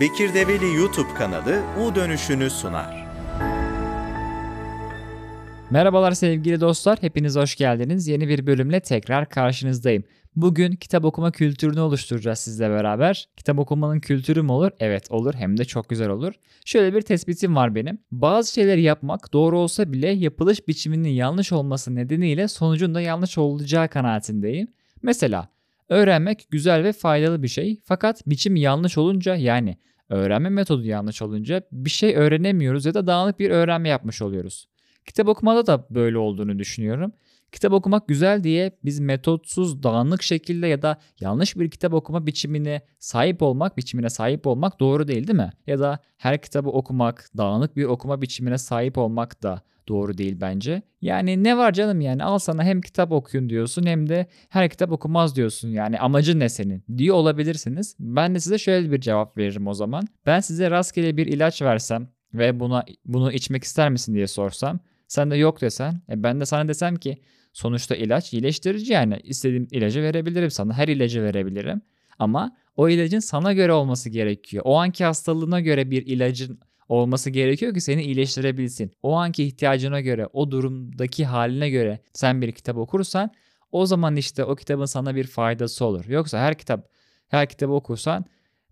Bekir Develi YouTube kanalı U Dönüşünü sunar. Merhabalar sevgili dostlar, hepiniz hoş geldiniz. Yeni bir bölümle tekrar karşınızdayım. Bugün kitap okuma kültürünü oluşturacağız sizle beraber. Kitap okumanın kültürü mü olur? Evet olur hem de çok güzel olur. Şöyle bir tespitim var benim. Bazı şeyleri yapmak doğru olsa bile yapılış biçiminin yanlış olması nedeniyle sonucun da yanlış olacağı kanaatindeyim. Mesela öğrenmek güzel ve faydalı bir şey fakat biçim yanlış olunca yani öğrenme metodu yanlış olunca bir şey öğrenemiyoruz ya da dağınık bir öğrenme yapmış oluyoruz. Kitap okumada da böyle olduğunu düşünüyorum. Kitap okumak güzel diye biz metotsuz, dağınık şekilde ya da yanlış bir kitap okuma biçimine sahip olmak, biçimine sahip olmak doğru değil değil mi? Ya da her kitabı okumak, dağınık bir okuma biçimine sahip olmak da doğru değil bence. Yani ne var canım yani al sana hem kitap okuyun diyorsun hem de her kitap okumaz diyorsun. Yani amacın ne senin diyor olabilirsiniz. Ben de size şöyle bir cevap veririm o zaman. Ben size rastgele bir ilaç versem ve buna bunu içmek ister misin diye sorsam sen de yok desen e ben de sana desem ki sonuçta ilaç iyileştirici yani istediğim ilacı verebilirim sana her ilacı verebilirim ama o ilacın sana göre olması gerekiyor. O anki hastalığına göre bir ilacın olması gerekiyor ki seni iyileştirebilsin. O anki ihtiyacına göre, o durumdaki haline göre sen bir kitap okursan o zaman işte o kitabın sana bir faydası olur. Yoksa her kitap her kitabı okursan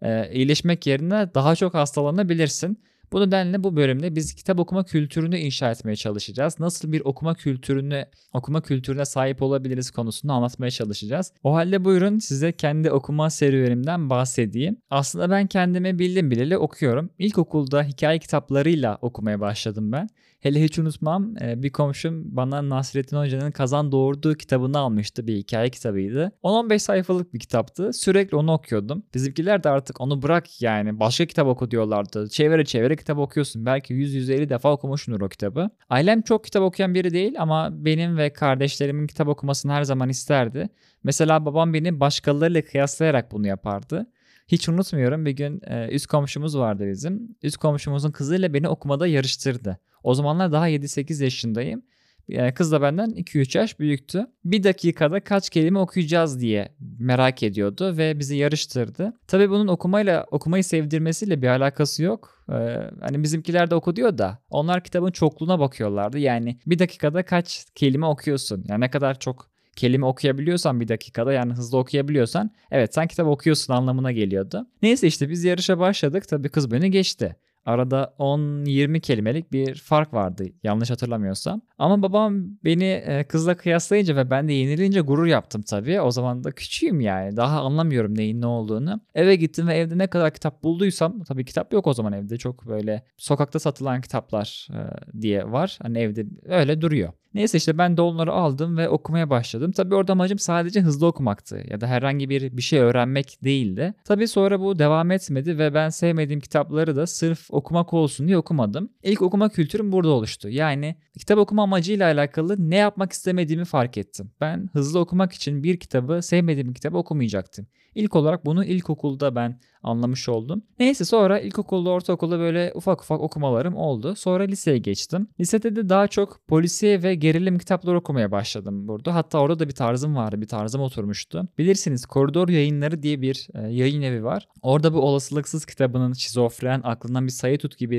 e, iyileşmek yerine daha çok hastalanabilirsin. Bu nedenle bu bölümde biz kitap okuma kültürünü inşa etmeye çalışacağız. Nasıl bir okuma kültürünü, okuma kültürüne sahip olabiliriz konusunu anlatmaya çalışacağız. O halde buyurun size kendi okuma serüvenimden bahsedeyim. Aslında ben kendime bildim bileli okuyorum. İlkokulda hikaye kitaplarıyla okumaya başladım ben. Hele hiç unutmam e, bir komşum bana Nasrettin Hoca'nın Kazan Doğurduğu kitabını almıştı. Bir hikaye kitabıydı. 10-15 sayfalık bir kitaptı. Sürekli onu okuyordum. Bizimkiler de artık onu bırak yani başka kitap oku diyorlardı. Çevire çevire kitap okuyorsun. Belki 100-150 defa okumuşsundur o kitabı. Ailem çok kitap okuyan biri değil ama benim ve kardeşlerimin kitap okumasını her zaman isterdi. Mesela babam beni başkalarıyla kıyaslayarak bunu yapardı. Hiç unutmuyorum bir gün e, üst komşumuz vardı bizim. Üst komşumuzun kızıyla beni okumada yarıştırdı. O zamanlar daha 7-8 yaşındayım. Yani kız da benden 2-3 yaş büyüktü. Bir dakikada kaç kelime okuyacağız diye merak ediyordu ve bizi yarıştırdı. Tabii bunun okumayla okumayı sevdirmesiyle bir alakası yok. Ee, hani bizimkiler de oku diyor da onlar kitabın çokluğuna bakıyorlardı. Yani bir dakikada kaç kelime okuyorsun? Yani ne kadar çok kelime okuyabiliyorsan bir dakikada yani hızlı okuyabiliyorsan evet sen kitap okuyorsun anlamına geliyordu. Neyse işte biz yarışa başladık. Tabii kız beni geçti. Arada 10-20 kelimelik bir fark vardı yanlış hatırlamıyorsam. Ama babam beni e, kızla kıyaslayınca ve ben de yenilince gurur yaptım tabii. O zaman da küçüğüm yani. Daha anlamıyorum neyin ne olduğunu. Eve gittim ve evde ne kadar kitap bulduysam tabii kitap yok o zaman evde. Çok böyle sokakta satılan kitaplar e, diye var. Hani evde öyle duruyor. Neyse işte ben de onları aldım ve okumaya başladım. Tabii orada amacım sadece hızlı okumaktı ya da herhangi bir bir şey öğrenmek değildi. Tabii sonra bu devam etmedi ve ben sevmediğim kitapları da sırf okumak olsun diye okumadım. İlk okuma kültürüm burada oluştu. Yani kitap okuma amacıyla alakalı ne yapmak istemediğimi fark ettim. Ben hızlı okumak için bir kitabı sevmediğim bir kitabı okumayacaktım. İlk olarak bunu ilkokulda ben anlamış oldum. Neyse sonra ilkokulda, ortaokulda böyle ufak ufak okumalarım oldu. Sonra liseye geçtim. Lisede de daha çok polisiye ve gerilim kitapları okumaya başladım burada. Hatta orada da bir tarzım vardı, bir tarzım oturmuştu. Bilirsiniz Koridor Yayınları diye bir e, yayın evi var. Orada bu olasılıksız kitabının şizofren, aklından bir sayı tut gibi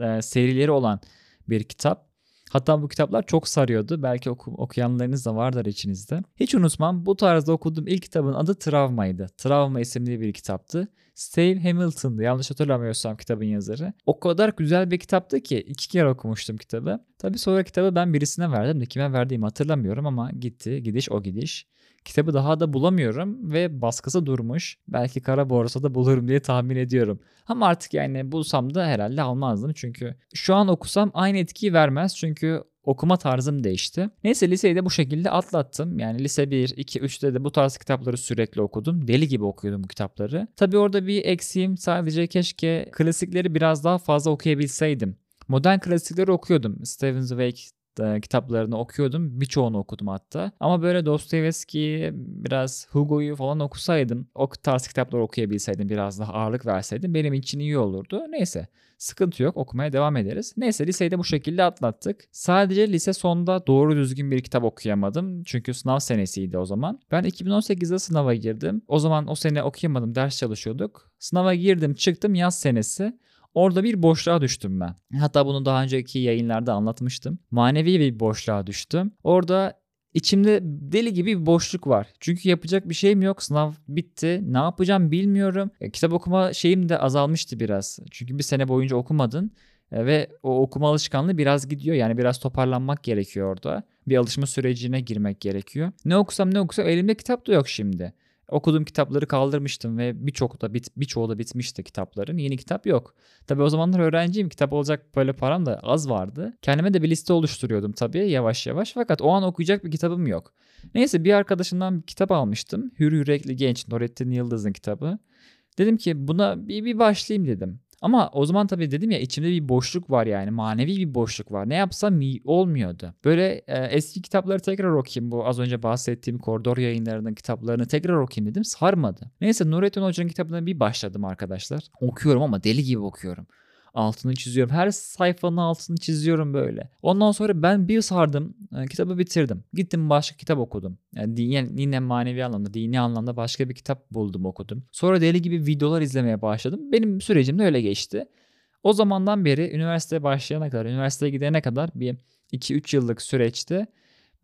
e, serileri olan bir kitap. Hatta bu kitaplar çok sarıyordu. Belki oku, okuyanlarınız da vardır içinizde. Hiç unutmam bu tarzda okuduğum ilk kitabın adı Travma'ydı. Travma isimli bir kitaptı. Steve Hamilton'dı yanlış hatırlamıyorsam kitabın yazarı. O kadar güzel bir kitaptı ki iki kere okumuştum kitabı. Tabi sonra kitabı ben birisine verdim de kime verdiğimi hatırlamıyorum ama gitti gidiş o gidiş. Kitabı daha da bulamıyorum ve baskısı durmuş. Belki kara borsada bulurum diye tahmin ediyorum. Ama artık yani bulsam da herhalde almazdım. Çünkü şu an okusam aynı etkiyi vermez. Çünkü okuma tarzım değişti. Neyse liseyi de bu şekilde atlattım. Yani lise 1, 2, 3'te de bu tarz kitapları sürekli okudum. Deli gibi okuyordum bu kitapları. Tabi orada bir eksiğim sadece keşke klasikleri biraz daha fazla okuyabilseydim. Modern klasikleri okuyordum. Stephen Zweig e, kitaplarını okuyordum. Birçoğunu okudum hatta. Ama böyle Dostoyevski, biraz Hugo'yu falan okusaydım, o tarz kitapları okuyabilseydim, biraz daha ağırlık verseydim benim için iyi olurdu. Neyse. Sıkıntı yok okumaya devam ederiz. Neyse liseyi de bu şekilde atlattık. Sadece lise sonunda doğru düzgün bir kitap okuyamadım. Çünkü sınav senesiydi o zaman. Ben 2018'de sınava girdim. O zaman o sene okuyamadım ders çalışıyorduk. Sınava girdim çıktım yaz senesi. Orada bir boşluğa düştüm ben. Hatta bunu daha önceki yayınlarda anlatmıştım. Manevi bir boşluğa düştüm. Orada içimde deli gibi bir boşluk var. Çünkü yapacak bir şeyim yok. Sınav bitti. Ne yapacağım bilmiyorum. E, kitap okuma şeyim de azalmıştı biraz. Çünkü bir sene boyunca okumadın. E, ve o okuma alışkanlığı biraz gidiyor. Yani biraz toparlanmak gerekiyor orada. Bir alışma sürecine girmek gerekiyor. Ne okusam ne okusam elimde kitap da yok şimdi. Okuduğum kitapları kaldırmıştım ve birçok da bit, birçoğu da bitmişti kitapların. Yeni kitap yok. Tabii o zamanlar öğrenciyim. Kitap olacak böyle param da az vardı. Kendime de bir liste oluşturuyordum tabii yavaş yavaş. Fakat o an okuyacak bir kitabım yok. Neyse bir arkadaşımdan bir kitap almıştım. Hür Yürekli Genç Nurettin Yıldız'ın kitabı. Dedim ki buna bir, bir başlayayım dedim. Ama o zaman tabii dedim ya içimde bir boşluk var yani manevi bir boşluk var. Ne yapsam olmuyordu. Böyle e, eski kitapları tekrar okuyayım. Bu az önce bahsettiğim koridor yayınlarının kitaplarını tekrar okuyayım dedim. Sarmadı. Neyse Nurettin Hoca'nın kitabına bir başladım arkadaşlar. Okuyorum ama deli gibi okuyorum altını çiziyorum. Her sayfanın altını çiziyorum böyle. Ondan sonra ben bir sardım. E, kitabı bitirdim. Gittim başka kitap okudum. Yani yine manevi anlamda, dini anlamda başka bir kitap buldum okudum. Sonra deli gibi videolar izlemeye başladım. Benim sürecim de öyle geçti. O zamandan beri üniversiteye başlayana kadar, üniversiteye gidene kadar bir 2-3 yıllık süreçte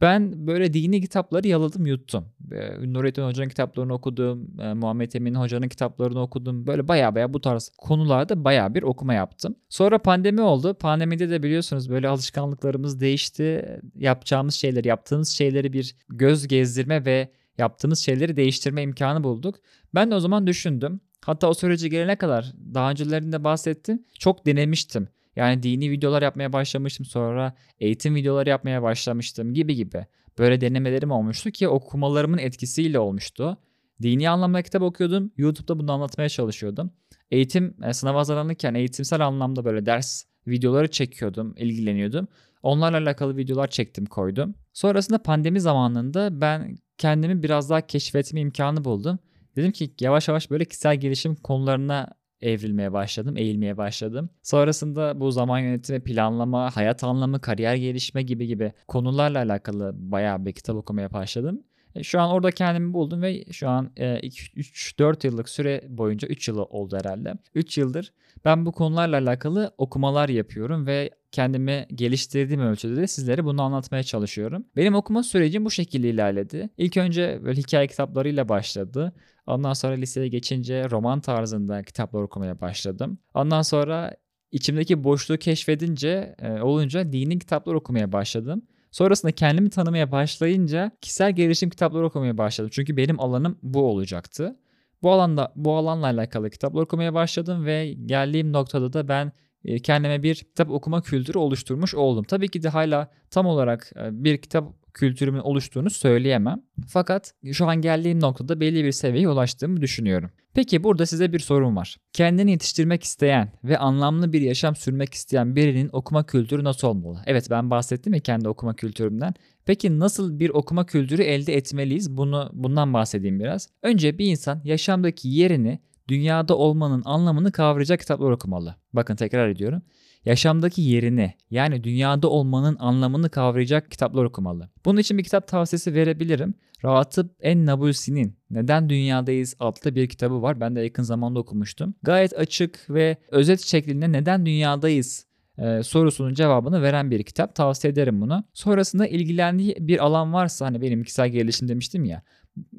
ben böyle dini kitapları yaladım yuttum. E, Nurettin Hoca'nın kitaplarını okudum. E, Muhammed Emin Hoca'nın kitaplarını okudum. Böyle baya baya bu tarz konularda baya bir okuma yaptım. Sonra pandemi oldu. Pandemide de biliyorsunuz böyle alışkanlıklarımız değişti. Yapacağımız şeyleri, yaptığımız şeyleri bir göz gezdirme ve yaptığımız şeyleri değiştirme imkanı bulduk. Ben de o zaman düşündüm. Hatta o sürece gelene kadar daha öncelerinde bahsettim. Çok denemiştim. Yani dini videolar yapmaya başlamıştım sonra eğitim videoları yapmaya başlamıştım gibi gibi. Böyle denemelerim olmuştu ki okumalarımın etkisiyle olmuştu. Dini anlamda kitap okuyordum. YouTube'da bunu anlatmaya çalışıyordum. Eğitim e, sınav hazırlanırken eğitimsel anlamda böyle ders videoları çekiyordum, ilgileniyordum. Onlarla alakalı videolar çektim, koydum. Sonrasında pandemi zamanında ben kendimi biraz daha keşfetme imkanı buldum. Dedim ki yavaş yavaş böyle kişisel gelişim konularına evrilmeye başladım, eğilmeye başladım. Sonrasında bu zaman yönetimi, planlama, hayat anlamı, kariyer gelişme gibi gibi konularla alakalı bayağı bir kitap okumaya başladım. E, şu an orada kendimi buldum ve şu an 3-4 e, yıllık süre boyunca 3 yıl oldu herhalde. 3 yıldır ben bu konularla alakalı okumalar yapıyorum ve kendimi geliştirdiğim ölçüde de sizlere bunu anlatmaya çalışıyorum. Benim okuma sürecim bu şekilde ilerledi. İlk önce böyle hikaye kitaplarıyla başladı. Ondan sonra liseye geçince roman tarzında kitaplar okumaya başladım. Ondan sonra içimdeki boşluğu keşfedince e, olunca dini kitaplar okumaya başladım. Sonrasında kendimi tanımaya başlayınca kişisel gelişim kitapları okumaya başladım. Çünkü benim alanım bu olacaktı. Bu alanda bu alanla alakalı kitaplar okumaya başladım ve geldiğim noktada da ben e, kendime bir kitap okuma kültürü oluşturmuş oldum. Tabii ki de hala tam olarak e, bir kitap kültürümün oluştuğunu söyleyemem. Fakat şu an geldiğim noktada belli bir seviyeye ulaştığımı düşünüyorum. Peki burada size bir sorum var. Kendini yetiştirmek isteyen ve anlamlı bir yaşam sürmek isteyen birinin okuma kültürü nasıl olmalı? Evet ben bahsettim ya kendi okuma kültürümden. Peki nasıl bir okuma kültürü elde etmeliyiz? Bunu bundan bahsedeyim biraz. Önce bir insan yaşamdaki yerini dünyada olmanın anlamını kavrayacak kitaplar okumalı. Bakın tekrar ediyorum yaşamdaki yerini yani dünyada olmanın anlamını kavrayacak kitaplar okumalı. Bunun için bir kitap tavsiyesi verebilirim. Rahatip En Nabulsi'nin Neden Dünyadayız adlı bir kitabı var. Ben de yakın zamanda okumuştum. Gayet açık ve özet şeklinde neden dünyadayız e, sorusunun cevabını veren bir kitap. Tavsiye ederim bunu. Sonrasında ilgilendiği bir alan varsa hani benim kişisel gelişim demiştim ya.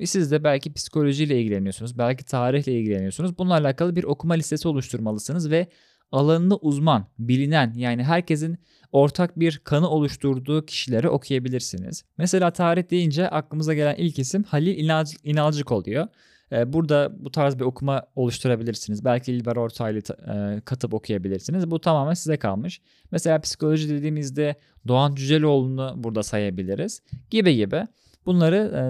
Siz de belki psikolojiyle ilgileniyorsunuz, belki tarihle ilgileniyorsunuz. Bununla alakalı bir okuma listesi oluşturmalısınız ve alanında uzman, bilinen yani herkesin ortak bir kanı oluşturduğu kişileri okuyabilirsiniz. Mesela tarih deyince aklımıza gelen ilk isim Halil İnalcık, oluyor. Ee, burada bu tarz bir okuma oluşturabilirsiniz. Belki İlber Ortaylı e, katıp okuyabilirsiniz. Bu tamamen size kalmış. Mesela psikoloji dediğimizde Doğan Cüceloğlu'nu burada sayabiliriz. Gibi gibi. Bunları e,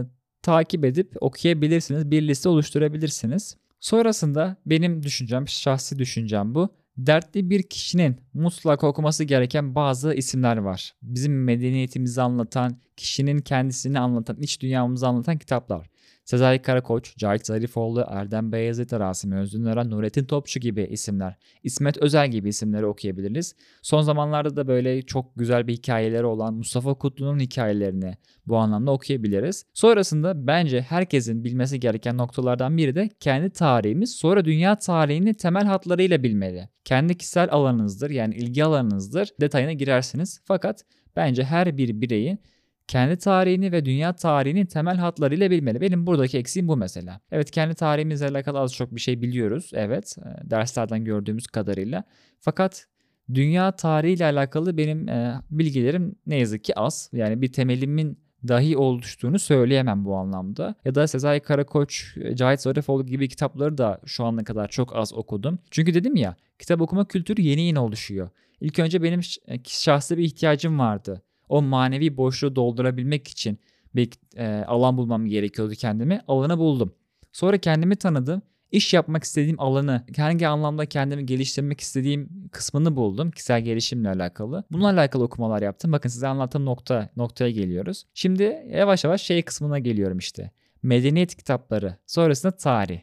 takip edip okuyabilirsiniz. Bir liste oluşturabilirsiniz. Sonrasında benim düşüncem, şahsi düşüncem bu Dertli bir kişinin mutlaka okuması gereken bazı isimler var. Bizim medeniyetimizi anlatan, kişinin kendisini anlatan, iç dünyamızı anlatan kitaplar. Sezai Karakoç, Cahit Zarifoğlu, Erdem Beyazıt, Rasim Özgünören, Nurettin Topçu gibi isimler. İsmet Özel gibi isimleri okuyabiliriz. Son zamanlarda da böyle çok güzel bir hikayeleri olan Mustafa Kutlu'nun hikayelerini bu anlamda okuyabiliriz. Sonrasında bence herkesin bilmesi gereken noktalardan biri de kendi tarihimiz sonra dünya tarihini temel hatlarıyla bilmeli. Kendi kişisel alanınızdır yani ilgi alanınızdır detayına girersiniz. Fakat bence her bir bireyin kendi tarihini ve dünya tarihini temel hatlarıyla bilmeli. Benim buradaki eksiğim bu mesela. Evet kendi tarihimizle alakalı az çok bir şey biliyoruz. Evet e, derslerden gördüğümüz kadarıyla. Fakat dünya tarihiyle alakalı benim e, bilgilerim ne yazık ki az. Yani bir temelimin dahi oluştuğunu söyleyemem bu anlamda. Ya da Sezai Karakoç, Cahit Zarifoğlu gibi kitapları da şu ana kadar çok az okudum. Çünkü dedim ya kitap okuma kültürü yeni yeni oluşuyor. İlk önce benim şahsi bir ihtiyacım vardı o manevi boşluğu doldurabilmek için bir e, alan bulmam gerekiyordu kendime. Alanı buldum. Sonra kendimi tanıdım. İş yapmak istediğim alanı, hangi anlamda kendimi geliştirmek istediğim kısmını buldum. Kişisel gelişimle alakalı. Bununla alakalı okumalar yaptım. Bakın size anlattığım nokta, noktaya geliyoruz. Şimdi yavaş yavaş şey kısmına geliyorum işte. Medeniyet kitapları, sonrasında tarih.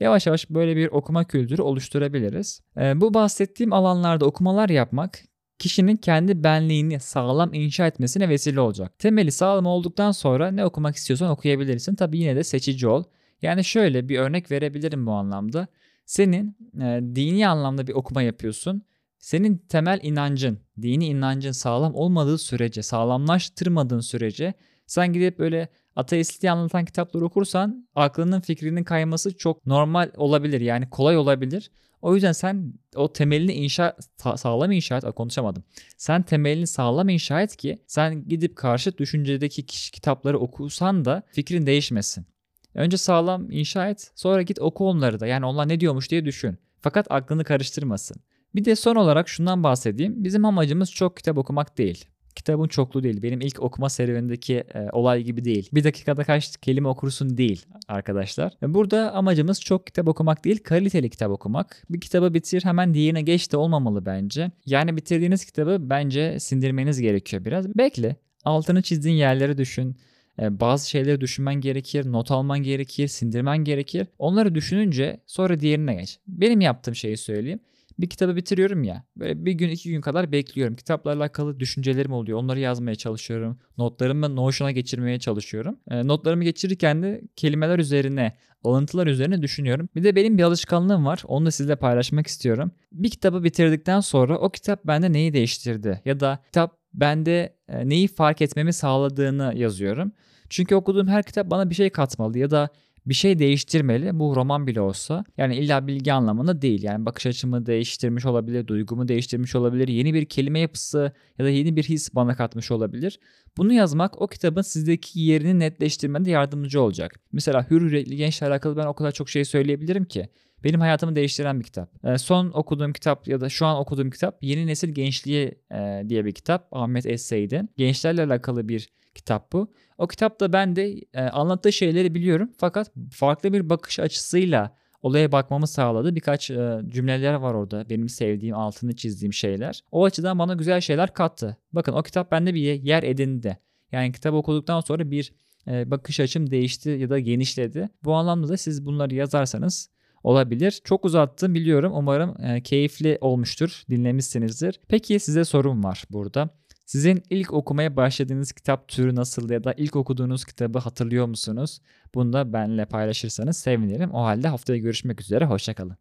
Yavaş yavaş böyle bir okuma kültürü oluşturabiliriz. Ee, bu bahsettiğim alanlarda okumalar yapmak kişinin kendi benliğini sağlam inşa etmesine vesile olacak. Temeli sağlam olduktan sonra ne okumak istiyorsan okuyabilirsin. Tabi yine de seçici ol. Yani şöyle bir örnek verebilirim bu anlamda. Senin e, dini anlamda bir okuma yapıyorsun. Senin temel inancın, dini inancın sağlam olmadığı sürece, sağlamlaştırmadığın sürece sen gidip böyle ateistliği anlatan kitapları okursan aklının fikrinin kayması çok normal olabilir. Yani kolay olabilir. O yüzden sen o temelini inşa sağlam inşa et konuşamadım. Sen temelini sağlam inşa et ki sen gidip karşı düşüncedeki kitapları okusan da fikrin değişmesin. Önce sağlam inşa et sonra git oku onları da yani onlar ne diyormuş diye düşün. Fakat aklını karıştırmasın. Bir de son olarak şundan bahsedeyim. Bizim amacımız çok kitap okumak değil kitabın çoklu değil. Benim ilk okuma serüvenindeki e, olay gibi değil. Bir dakikada kaç kelime okursun değil arkadaşlar. E, burada amacımız çok kitap okumak değil, kaliteli kitap okumak. Bir kitabı bitir hemen diğerine geç de olmamalı bence. Yani bitirdiğiniz kitabı bence sindirmeniz gerekiyor biraz. Bekle. Altını çizdiğin yerleri düşün. E, bazı şeyleri düşünmen gerekir, not alman gerekir, sindirmen gerekir. Onları düşününce sonra diğerine geç. Benim yaptığım şeyi söyleyeyim bir kitabı bitiriyorum ya. Böyle bir gün iki gün kadar bekliyorum. Kitapla alakalı düşüncelerim oluyor. Onları yazmaya çalışıyorum. Notlarımı Notion'a geçirmeye çalışıyorum. E, notlarımı geçirirken de kelimeler üzerine, alıntılar üzerine düşünüyorum. Bir de benim bir alışkanlığım var. Onu da sizle paylaşmak istiyorum. Bir kitabı bitirdikten sonra o kitap bende neyi değiştirdi? Ya da kitap bende e, neyi fark etmemi sağladığını yazıyorum. Çünkü okuduğum her kitap bana bir şey katmalı ya da bir şey değiştirmeli. Bu roman bile olsa. Yani illa bilgi anlamında değil. Yani bakış açımı değiştirmiş olabilir, duygumu değiştirmiş olabilir, yeni bir kelime yapısı ya da yeni bir his bana katmış olabilir. Bunu yazmak o kitabın sizdeki yerini netleştirmede yardımcı olacak. Mesela Hür Yürekli Gençle alakalı ben o kadar çok şey söyleyebilirim ki. Benim hayatımı değiştiren bir kitap. E, son okuduğum kitap ya da şu an okuduğum kitap Yeni Nesil Gençliği e, diye bir kitap. Ahmet Essay'den. Gençlerle alakalı bir kitap bu. O kitapta ben de e, anlattığı şeyleri biliyorum fakat farklı bir bakış açısıyla olaya bakmamı sağladı. Birkaç e, cümleler var orada benim sevdiğim, altını çizdiğim şeyler. O açıdan bana güzel şeyler kattı. Bakın o kitap bende bir yer edindi. Yani kitap okuduktan sonra bir e, bakış açım değişti ya da genişledi. Bu anlamda da siz bunları yazarsanız olabilir. Çok uzattım biliyorum. Umarım e, keyifli olmuştur, dinlemişsinizdir. Peki size sorum var burada. Sizin ilk okumaya başladığınız kitap türü nasıl ya da ilk okuduğunuz kitabı hatırlıyor musunuz? Bunu da benimle paylaşırsanız sevinirim. O halde haftaya görüşmek üzere. Hoşçakalın.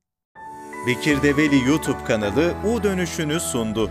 Bekir Develi YouTube kanalı U dönüşünü sundu.